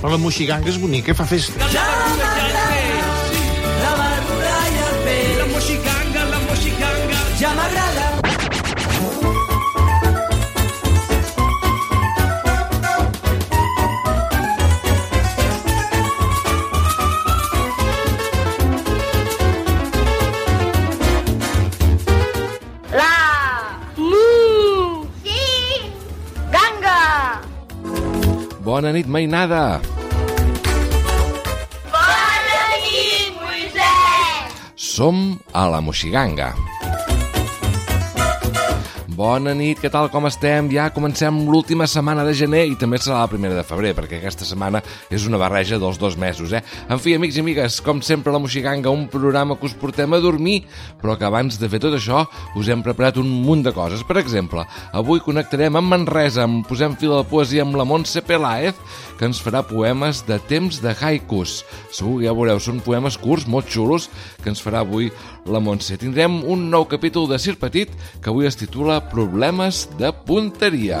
Però la moixiganga és bonica, fa festa. La verdura i el peix. La moixiganga, la moixiganga. Ja m'agrada. Bona nit, mainada! Bona nit, Moisès Som a la Moixiganga. Bona nit, què tal, com estem? Ja comencem l'última setmana de gener i també serà la primera de febrer, perquè aquesta setmana és una barreja dels dos mesos, eh? En fi, amics i amigues, com sempre, la Moixiganga, un programa que us portem a dormir, però que abans de fer tot això us hem preparat un munt de coses. Per exemple, avui connectarem amb Manresa, amb Posem fil a la poesia amb la Montse Peláez, que ens farà poemes de temps de haikus. Segur que ja veureu, són poemes curts, molt xulos, que ens farà avui la Montse. Tindrem un nou capítol de Sir Petit, que avui es titula Problemes de punteria.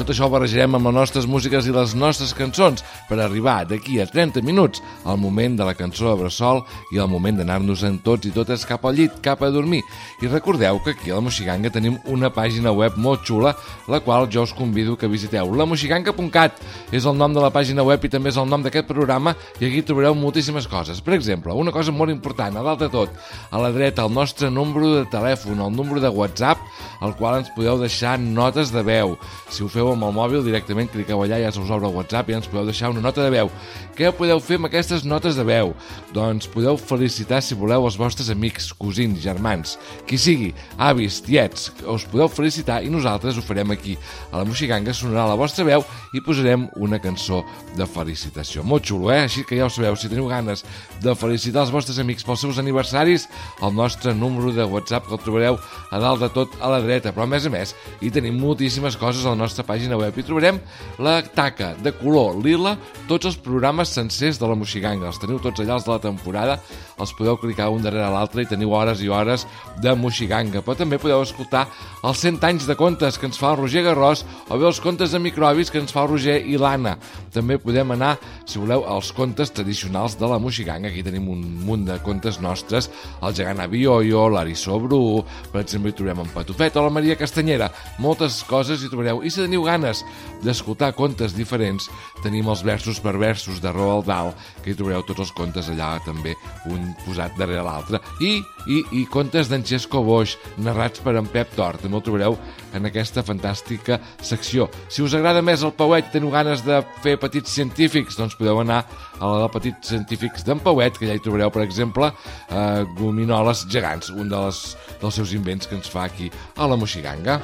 Tot això ho barrejarem amb les nostres músiques i les nostres cançons per arribar d'aquí a 30 minuts al moment de la cançó de Bressol i al moment d'anar-nos-en tots i totes cap al llit, cap a dormir. I recordeu que aquí a la Moixiganga tenim una pàgina web molt xula, la qual jo us convido que visiteu. lamoixiganga.cat és el nom de la pàgina web i també és el nom d'aquest programa i aquí trobareu moltíssimes coses. Per exemple, una cosa molt important, a dalt de tot, a la dreta el nostre número de telèfon, el número de WhatsApp, al qual ens podeu deixar notes de veu. Si ho feu amb el mòbil, directament cliqueu allà, ja se us obre el WhatsApp i ens podeu deixar una nota de veu. Què podeu fer amb aquestes notes de veu? Doncs podeu felicitar, si voleu, els vostres amics, cosins, germans, qui sigui, avis, tiets, us podeu felicitar i nosaltres ho farem aquí. A la Moixiganga sonarà la vostra veu i posarem una cançó de felicitació. Molt xulo, eh? Així que ja ho sabeu, si teniu ganes de felicitar els vostres amics pels seus aniversaris, el nostre número de WhatsApp que el trobareu a dalt de tot a la dreta, però a més a més hi tenim moltíssimes coses a la nostra pàgina web. I trobarem la taca de color lila, tots els programes sencers de la Moixiganga, els teniu tots allà els de la temporada, els podeu clicar un darrere l'altre i teniu hores i hores de Moixiganga, però també podeu escoltar els 100 anys de contes que ens fa el Roger Garrós o bé els contes de microbis que ens fa el Roger i l'Anna. També podem anar, si voleu, als contes tradicionals de la Moixiganga, aquí tenim un munt de contes nostres, el gegant Abioio, l'Arissó Bru, per exemple hi trobem en Patufet o la Maria Castanyera, moltes coses hi trobareu. I si teniu ganes d'escoltar contes diferents, tenim els versos per versos de Roald Dahl, que hi trobareu tots els contes allà també, un posat darrere l'altre. I, i, i contes d'en Xesco Boix, narrats per en Pep Tor, també el trobareu en aquesta fantàstica secció. Si us agrada més el Pauet teniu ganes de fer petits científics, doncs podeu anar a la de petits científics d'en Pauet, que ja hi trobareu, per exemple, eh, gominoles gegants, un de les, dels seus invents que ens fa aquí a la Moixiganga.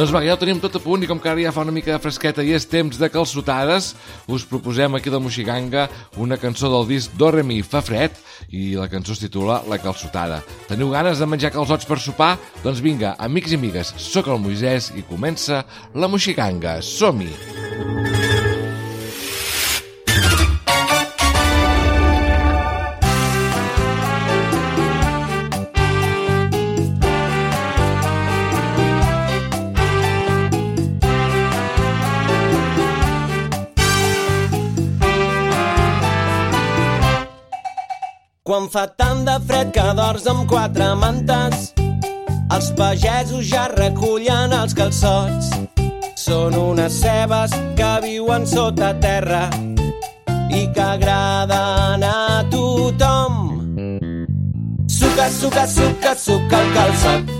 Doncs va, ja ho tenim tot a punt i com que ara ja fa una mica de fresqueta i és temps de calçotades, us proposem aquí a la Moixiganga una cançó del disc Do Re Mi Fa Fred i la cançó es titula La calçotada. Teniu ganes de menjar calçots per sopar? Doncs vinga, amics i amigues, sóc el Moisès i comença la Moixiganga. Som-hi! Quan fa tant de fred que dors amb quatre mantes, els pagesos ja recullen els calçots. Són unes cebes que viuen sota terra i que agraden a tothom. Suca, suca, suca, suca el calçot.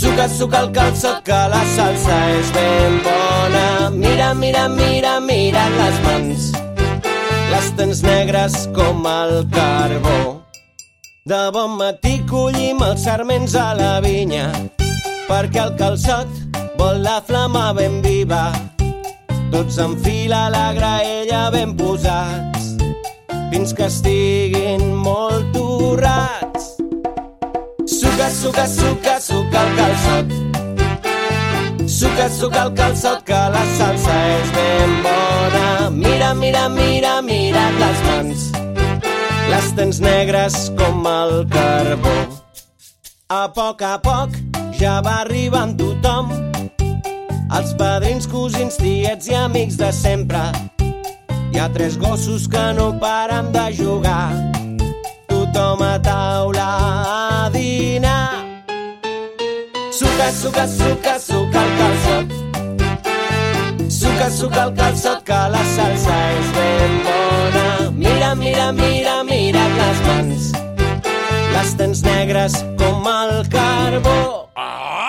Suca, suca el calçot que la salsa és ben bona. Mira, mira, mira, mira les mans les tens negres com el carbó. De bon matí collim els sarments a la vinya, perquè el calçot vol la flama ben viva. Tots en fila la graella ben posats, fins que estiguin molt torrats. Suca, suca, suca, suca el calçot. Suca, suca el calçot que la salsa és ben bona. Mira, mira, mira, mira les mans. Les tens negres com el carbó. A poc a poc ja va arribant tothom. els padrins, cosins, tiets i amics de sempre. Hi ha tres gossos que no paren de jugar. Tothom a taula a dinar. Suca, suca, suca, suca. Suca, suca el calçot que la salsa és ben bona. Mira, mira, mira, mira les mans. Les tens negres com el carbó. No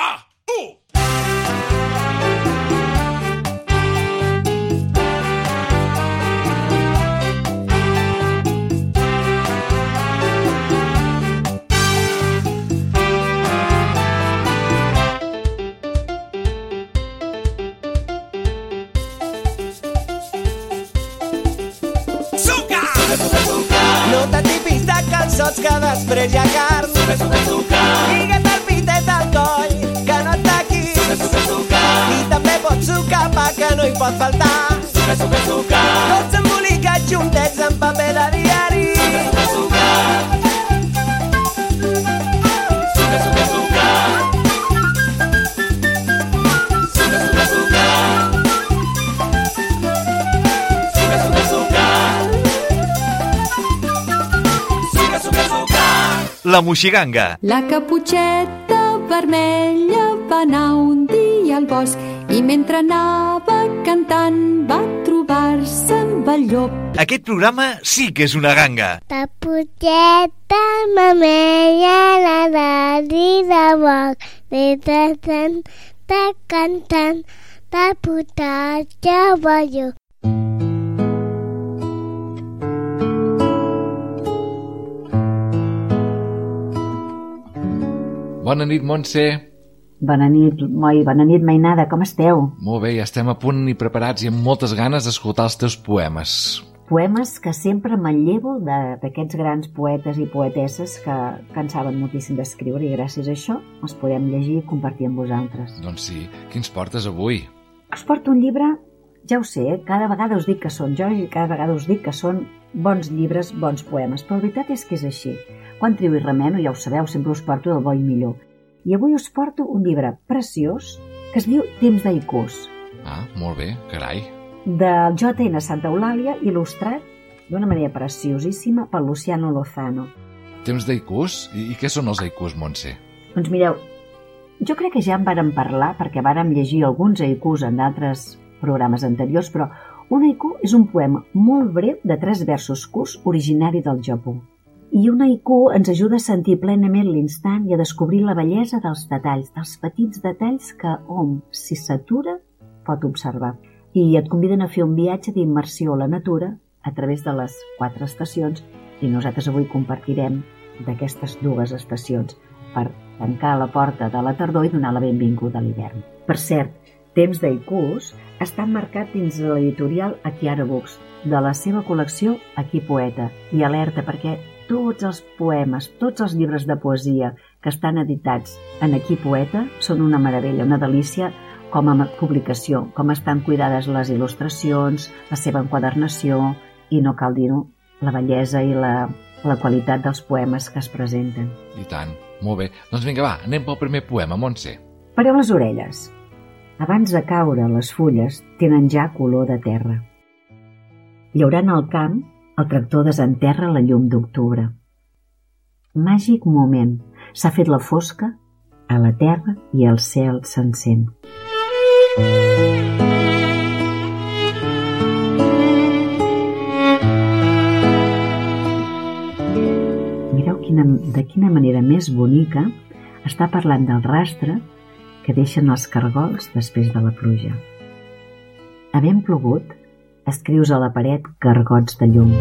que després hi ha carn. Lliga't el pitet al coll, que no et taqui. I també pots sucar pa que no hi pot faltar. Tots embolicats juntets en paper de diari. La Moixiganga. La caputxeta vermella va anar un dia al bosc i mentre anava cantant va trobar-se amb el llop. Aquest programa sí que és una ganga. La puteta mamella la nari de boc, tant, de cantant, de putatge Bona nit, Montse. Bona nit, Moi, bona nit, Mainada, com esteu? Molt bé, ja estem a punt i preparats i amb moltes ganes d'escoltar els teus poemes. Poemes que sempre manllevo de- d'aquests grans poetes i poetesses que, que en saben moltíssim d'escriure i gràcies a això els podem llegir i compartir amb vosaltres. Doncs sí, quins portes avui? Us porto un llibre, ja ho sé, eh? cada vegada us dic que són jo i cada vegada us dic que són bons llibres, bons poemes, però la veritat és que és així. Quan trio i remeno, ja ho sabeu, sempre us porto del bo i millor. I avui us porto un llibre preciós que es diu Temps d'Aicús, Ah, molt bé, carai. del J.N. Santa Eulàlia, il·lustrat d'una manera preciosíssima per Luciano Lozano. Temps d'aikus? I, I què són els aikus, Montse? Doncs mireu, jo crec que ja en vàrem parlar perquè vàrem llegir alguns haikus en d'altres programes anteriors, però un haiku és un poema molt breu de tres versos curts originari del Japó. I un haiku ens ajuda a sentir plenament l'instant i a descobrir la bellesa dels detalls, dels petits detalls que hom, si s'atura, pot observar. I et conviden a fer un viatge d'immersió a la natura a través de les quatre estacions i nosaltres avui compartirem d'aquestes dues estacions per tancar la porta de la tardor i donar la benvinguda a l'hivern. Per cert, Temps d'Aicús està marcat dins de l'editorial Akiara Books, de la seva col·lecció Aquí Poeta, i alerta perquè tots els poemes, tots els llibres de poesia que estan editats en Aquí Poeta són una meravella, una delícia com a publicació, com estan cuidades les il·lustracions, la seva enquadernació i, no cal dir-ho, la bellesa i la, la qualitat dels poemes que es presenten. I tant. Molt bé. Doncs vinga, va, anem pel primer poema, Montse. Pareu les orelles. Abans de caure, les fulles tenen ja color de terra. Llaurant el camp, el tractor desenterra la llum d'octubre. Màgic moment. S'ha fet la fosca, a la terra i el cel s'encén. Mireu quina, de quina manera més bonica està parlant del rastre que deixen els cargols després de la pluja. Havent plogut, escrius a la paret gargots de llum.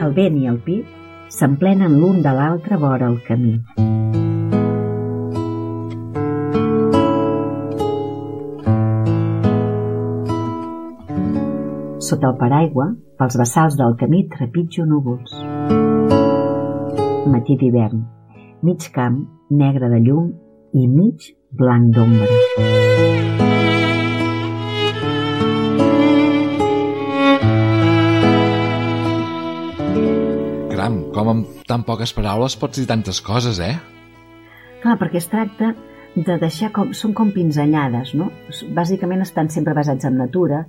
El vent i el pit s'emplenen l'un de l'altre vora el camí. Sota el paraigua, pels vessals del camí trepitjo núvols. Matí d'hivern, mig camp negre de llum i mig blanc d'ombra. Caram, com com amb tan poques paraules pots dir tantes coses, eh? Clar, perquè es tracta de deixar com... Són com pinzellades, no? Bàsicament estan sempre basats en natura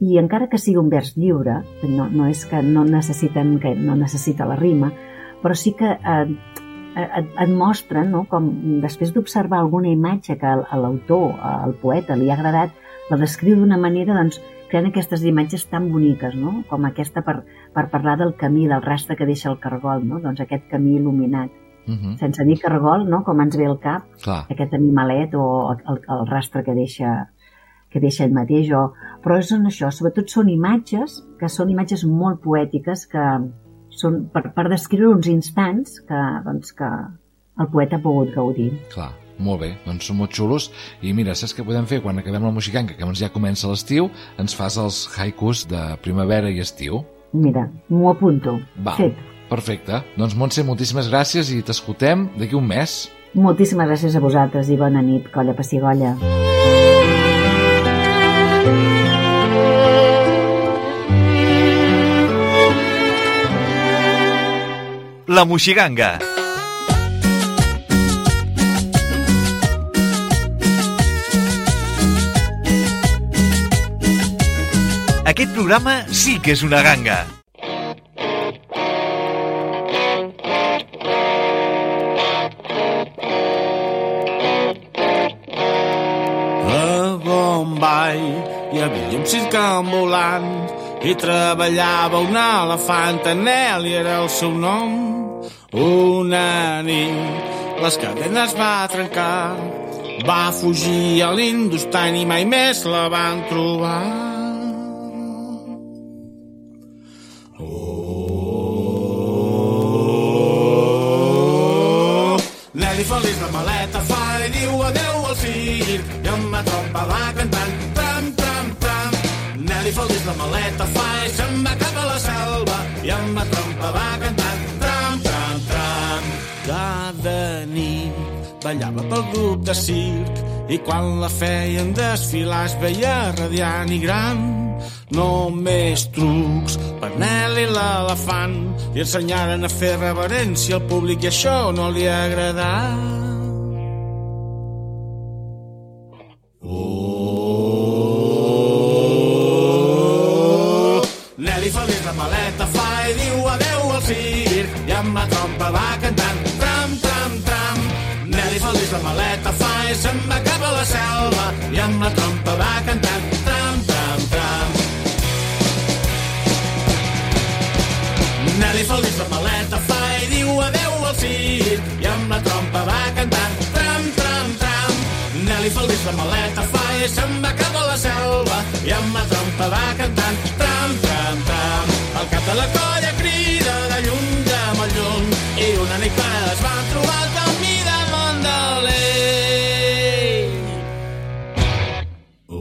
i encara que sigui un vers lliure, no, no és que no necessiten que no necessita la rima, però sí que eh, et, et mostren no? com després d'observar alguna imatge que a l'autor, al poeta, li ha agradat, la descriu d'una manera doncs, creant aquestes imatges tan boniques, no? com aquesta per, per parlar del camí, del rastre que deixa el cargol, no? doncs aquest camí il·luminat. Uh -huh. Sense dir cargol, no? com ens ve al cap, Clar. aquest animalet o el, el rastre que deixa, que deixa ell mateix, o... però són això, sobretot són imatges que són imatges molt poètiques que són per, per descriure uns instants que, doncs, que el poeta ha pogut gaudir. Clar, molt bé, doncs són molt xulos i mira, saps què podem fer quan acabem la musicanca, que doncs ja comença l'estiu, ens fas els haikus de primavera i estiu. Mira, m'ho apunto. Val, Fet. perfecte. Doncs Montse, moltíssimes gràcies i t'escoltem d'aquí un mes. Moltíssimes gràcies a vosaltres i bona nit, colla pessigolles. La Moixiganga. Aquest programa sí que és una ganga. Bombay hi havia un circ ambulant i treballava un elefant, Anel i era el seu nom. Una nit les cadenes va trencar, va fugir a l'Industan i mai més la van trobar. Oh, Nelly feliç la maleta fa i diu adeu al circ i amb la trompa va cantant tram, tram, tram. Nelly feliç la maleta fa i se'n va cap a la selva i amb la trompa va cantant. Cada nit ballava pel grup de circ i quan la feien desfilar es veia radiant i gran. Només trucs per Nelly l'elefant li ensenyaren a fer reverència al públic i això no li agradà. De la colla crida de lluny, de molt lluny i una nit quan es van trobar al camí de Mandalay. Oh,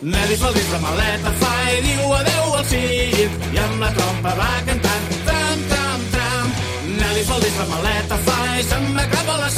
Nelly feliç la maleta fa i diu adeu al circ i amb la trompa va cantant tram, tram, tram. Nelly feliç la maleta fa i se'n va cap a la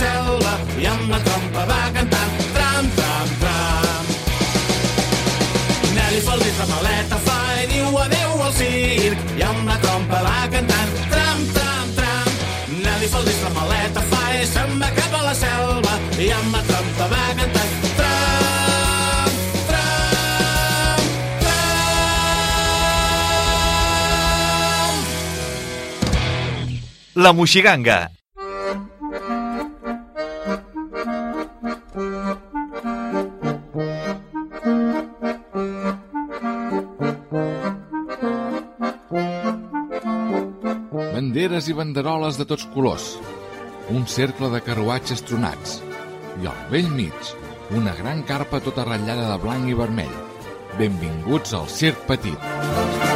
La Moixiganga. Banderes i banderoles de tots colors. Un cercle de carruatges tronats. I al vell mig, una gran carpa tota ratllada de blanc i vermell. Benvinguts al Circ Petit.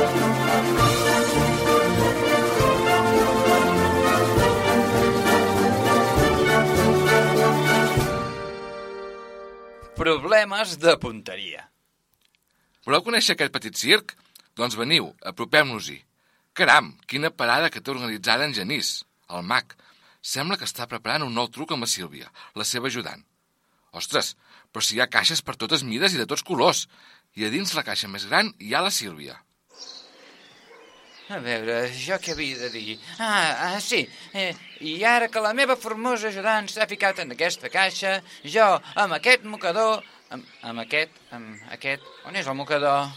Problemes de punteria. Voleu conèixer aquest petit circ? Doncs veniu, apropem-nos-hi. Caram, quina parada que té organitzada en Genís, el mag. Sembla que està preparant un nou truc amb la Sílvia, la seva ajudant. Ostres, però si hi ha caixes per totes mides i de tots colors. I a dins la caixa més gran hi ha la Sílvia. A veure, jo què havia de dir? Ah, ah sí, eh, i ara que la meva formosa ajudant s'ha ficat en aquesta caixa, jo, amb aquest mocador, amb, amb aquest, amb aquest... On és el mocador?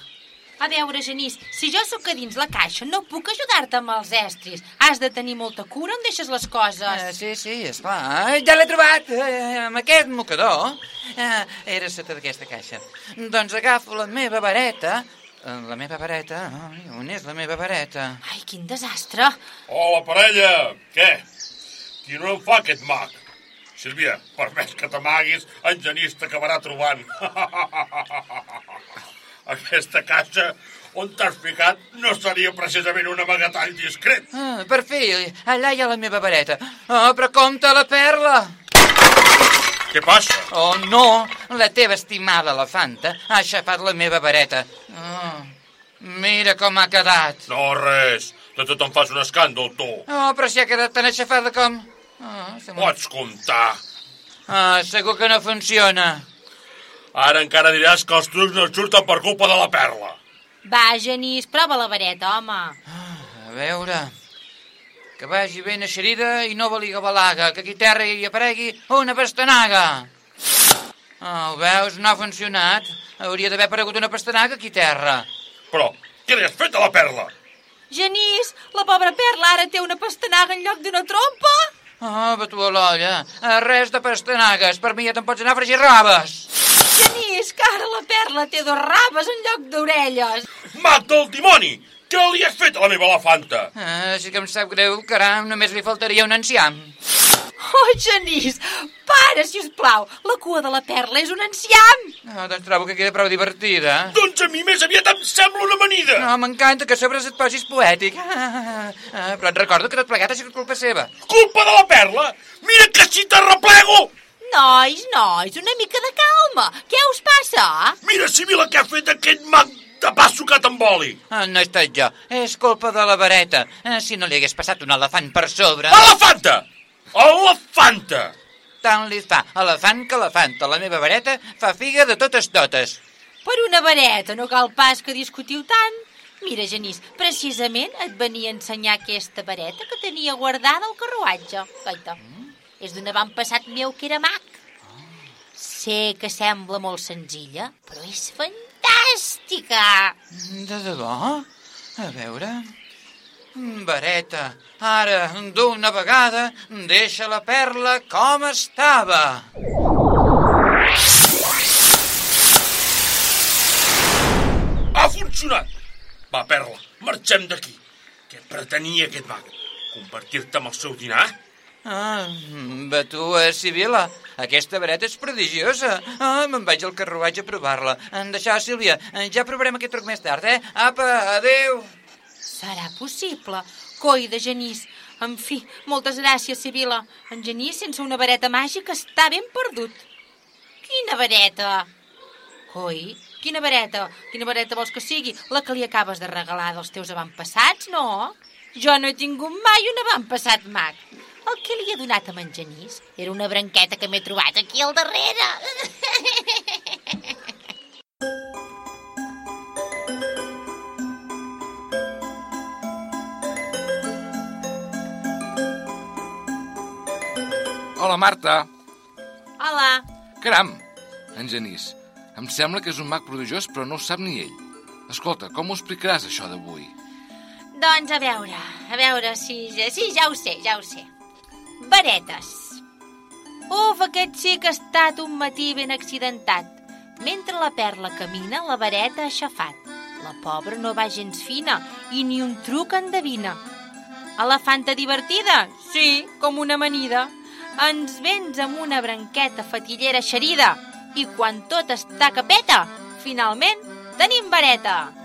A veure, Genís, si jo sóc a dins la caixa, no puc ajudar-te amb els estris. Has de tenir molta cura on deixes les coses. Ah, sí, sí, esclar. Ja l'he trobat, eh, amb aquest mocador. Ah, era sota d'aquesta caixa. Doncs agafo la meva vareta, eh, la meva vareta... Ai, on és la meva vareta? Ai, quin desastre. Hola, parella! Què? Qui no en fa aquest mag? Sílvia, per més que t'amaguis, en Genís t'acabarà trobant. Aquesta caixa on t'has ficat no seria precisament un amagatall discret. Ah, per fi, allà hi ha la meva vareta. Oh, però compta la perla! Què passa? Oh, no! La teva estimada elefanta ha aixafat la meva vareta. Oh, mira com ha quedat. No, res. De tot em fas un escàndol, tu. Oh, però si ha quedat tan aixafada com... Oh, sembla... Pots comptar. Ah, segur que no funciona. Ara encara diràs que els trucs no et surten per culpa de la perla. Va, Genís, prova la vareta, home. A veure... Que vagi ben eixerida i no valiga balaga, que aquí terra hi aparegui una pastanaga. Oh, ho veus? No ha funcionat. Hauria d'haver aparegut una pastanaga aquí terra. Però, què li has fet a la perla? Genís, la pobra perla ara té una pastanaga en lloc d'una trompa. Oh, va tu a l'olla. Eh, Res de pastanagues. Per mi ja te'n pots anar a fregir raves. Genís, que ara la perla té dos raves en lloc d'orelles. Mag del dimoni! Què li has fet a la meva elefanta? Ah, sí que em sap greu, caram, només li faltaria un enciam. Oh, Genís, para, si us plau. La cua de la perla és un enciam. Ah, doncs trobo que queda prou divertida. Doncs a mi més aviat em sembla una amanida. No, m'encanta que a sobre et posis poètic. Ah, ah, però et recordo que tot plegat ha sigut culpa seva. Culpa de la perla? Mira que si t'arreplego! Nois, nois, una mica de calma. Què us passa? Mira, Sibila, què ha fet aquest mag de pa sucat amb oli. Ah, no he estat jo, és culpa de la vareta. Ah, si no li hagués passat un elefant per sobre... Elefanta! Elefanta! Tant li fa elefant que elefanta. La meva vareta fa figa de totes totes. Per una vareta, no cal pas que discutiu tant. Mira, Genís, precisament et venia a ensenyar aquesta vareta que tenia guardada al carruatge. Gaita, és d'un avantpassat meu que era mag. Sé que sembla molt senzilla, però és fantàstica. De debò? A veure... Vareta, ara, d'una vegada, deixa la perla com estava. Ha funcionat! Va, Perla, marxem d'aquí. Què pretenia aquest mag? Convertir-te en el seu dinar? Ah, va tu, eh, Sibila. Aquesta vareta és prodigiosa. Ah, me'n vaig al carruatge a provar-la. Deixar, Sílvia, eh, ja provarem aquest truc més tard, eh? Apa, adeu. Serà possible? Coi de Genís. En fi, moltes gràcies, Sibila. En Genís, sense una vareta màgica, està ben perdut. Quina vareta? Coi, quina vareta? Quina vareta vols que sigui? La que li acabes de regalar dels teus avantpassats, no? Jo no he tingut mai un avantpassat mag. El que li he donat a en Genís era una branqueta que m'he trobat aquí al darrere. Hola, Marta. Hola. Caram, en Genís. Em sembla que és un mag prodigiós, però no ho sap ni ell. Escolta, com ho explicaràs, això d'avui? Doncs a veure, a veure si... Sí, ja ho sé, ja ho sé. Varetes. Uf, aquest que ha estat un matí ben accidentat. Mentre la perla camina, la vareta ha aixafat. La pobra no va gens fina i ni un truc endevina. Elefanta divertida? Sí, com una amanida. Ens vens amb una branqueta fatillera xerida i quan tot està capeta, finalment tenim vareta.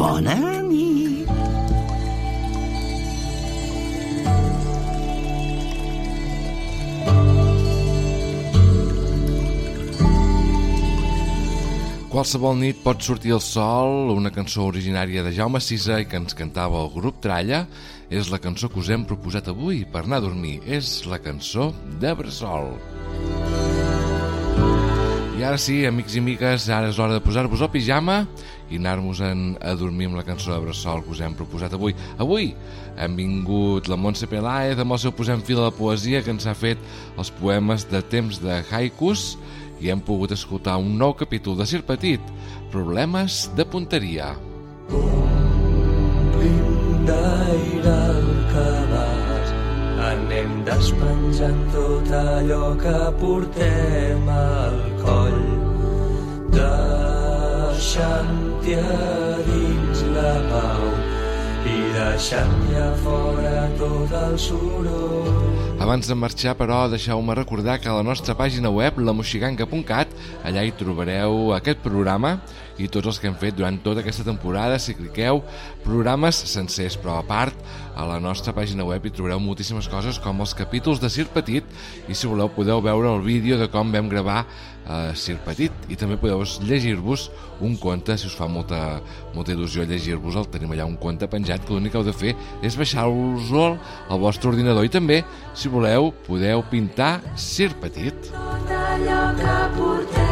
Bona nit. Qualsevol nit pot sortir el sol, una cançó originària de Jaume Sisa i que ens cantava el grup Tralla, és la cançó que us hem proposat avui per anar a dormir. És la cançó de Bressol. I ara sí, amics i amigues, ara és hora de posar-vos el pijama i anar-nos a dormir amb la cançó de Bressol que us hem proposat avui. Avui hem vingut la Montse Peláez amb el seu Posem fil a la poesia que ens ha fet els poemes de temps de haikus i hem pogut escoltar un nou capítol de Sir Petit, Problemes de punteria. Omplim d'aire el cabàs, anem despenjant tot allò que portem al coll, deixant-hi a dins la pau i deixant-hi a fora tot el soroll. Abans de marxar, però, deixeu-me recordar que a la nostra pàgina web, lamoxiganga.cat, allà hi trobareu aquest programa i tots els que hem fet durant tota aquesta temporada, si cliqueu, programes sencers, però a part, a la nostra pàgina web hi trobareu moltíssimes coses com els capítols de Sir Petit i si voleu podeu veure el vídeo de com vam gravar eh, Sir Petit. I també podeu llegir-vos un conte, si us fa molta, molta il·lusió llegir-vos el. Tenim allà un conte penjat que l'únic que heu de fer és baixar-vos-el al vostre ordinador. I també, si voleu, podeu pintar Sir Petit. Tot allò que portem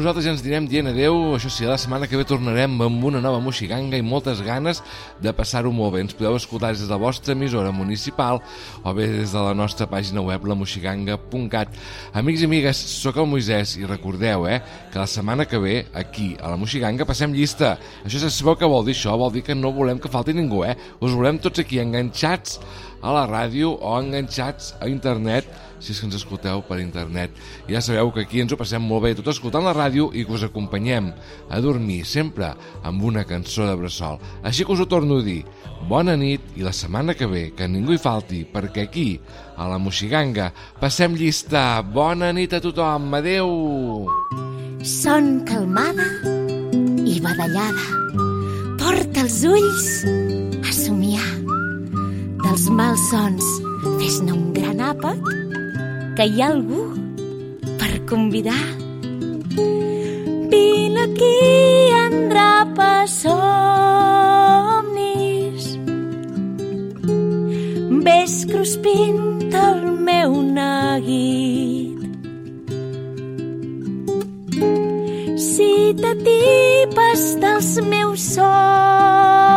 nosaltres ja ens direm dient adeu, això sí, la setmana que ve tornarem amb una nova moxiganga i moltes ganes de passar-ho molt bé. Ens podeu escoltar des de la vostra emissora municipal o bé des de la nostra pàgina web, lamoxiganga.cat. Amics i amigues, sóc el Moisès i recordeu, eh, que la setmana que ve, aquí, a la Moxiganga, passem llista. Això sabeu què vol dir això? Vol dir que no volem que falti ningú, eh? Us volem tots aquí enganxats a la ràdio o enganxats a internet si és que ens escolteu per internet. Ja sabeu que aquí ens ho passem molt bé tot escoltant la ràdio i que us acompanyem a dormir sempre amb una cançó de bressol. Així que us ho torno a dir. Bona nit i la setmana que ve que ningú hi falti perquè aquí, a la Moxiganga, passem llista. Bona nit a tothom. Adeu! Son calmada i badallada. Porta els ulls a somiar. Dels malsons, fes-ne un gran àpat, que hi ha algú per convidar. Vine aquí, endrapa somnis. Ves cruspint el meu neguit. Si t'atipes dels meus somnis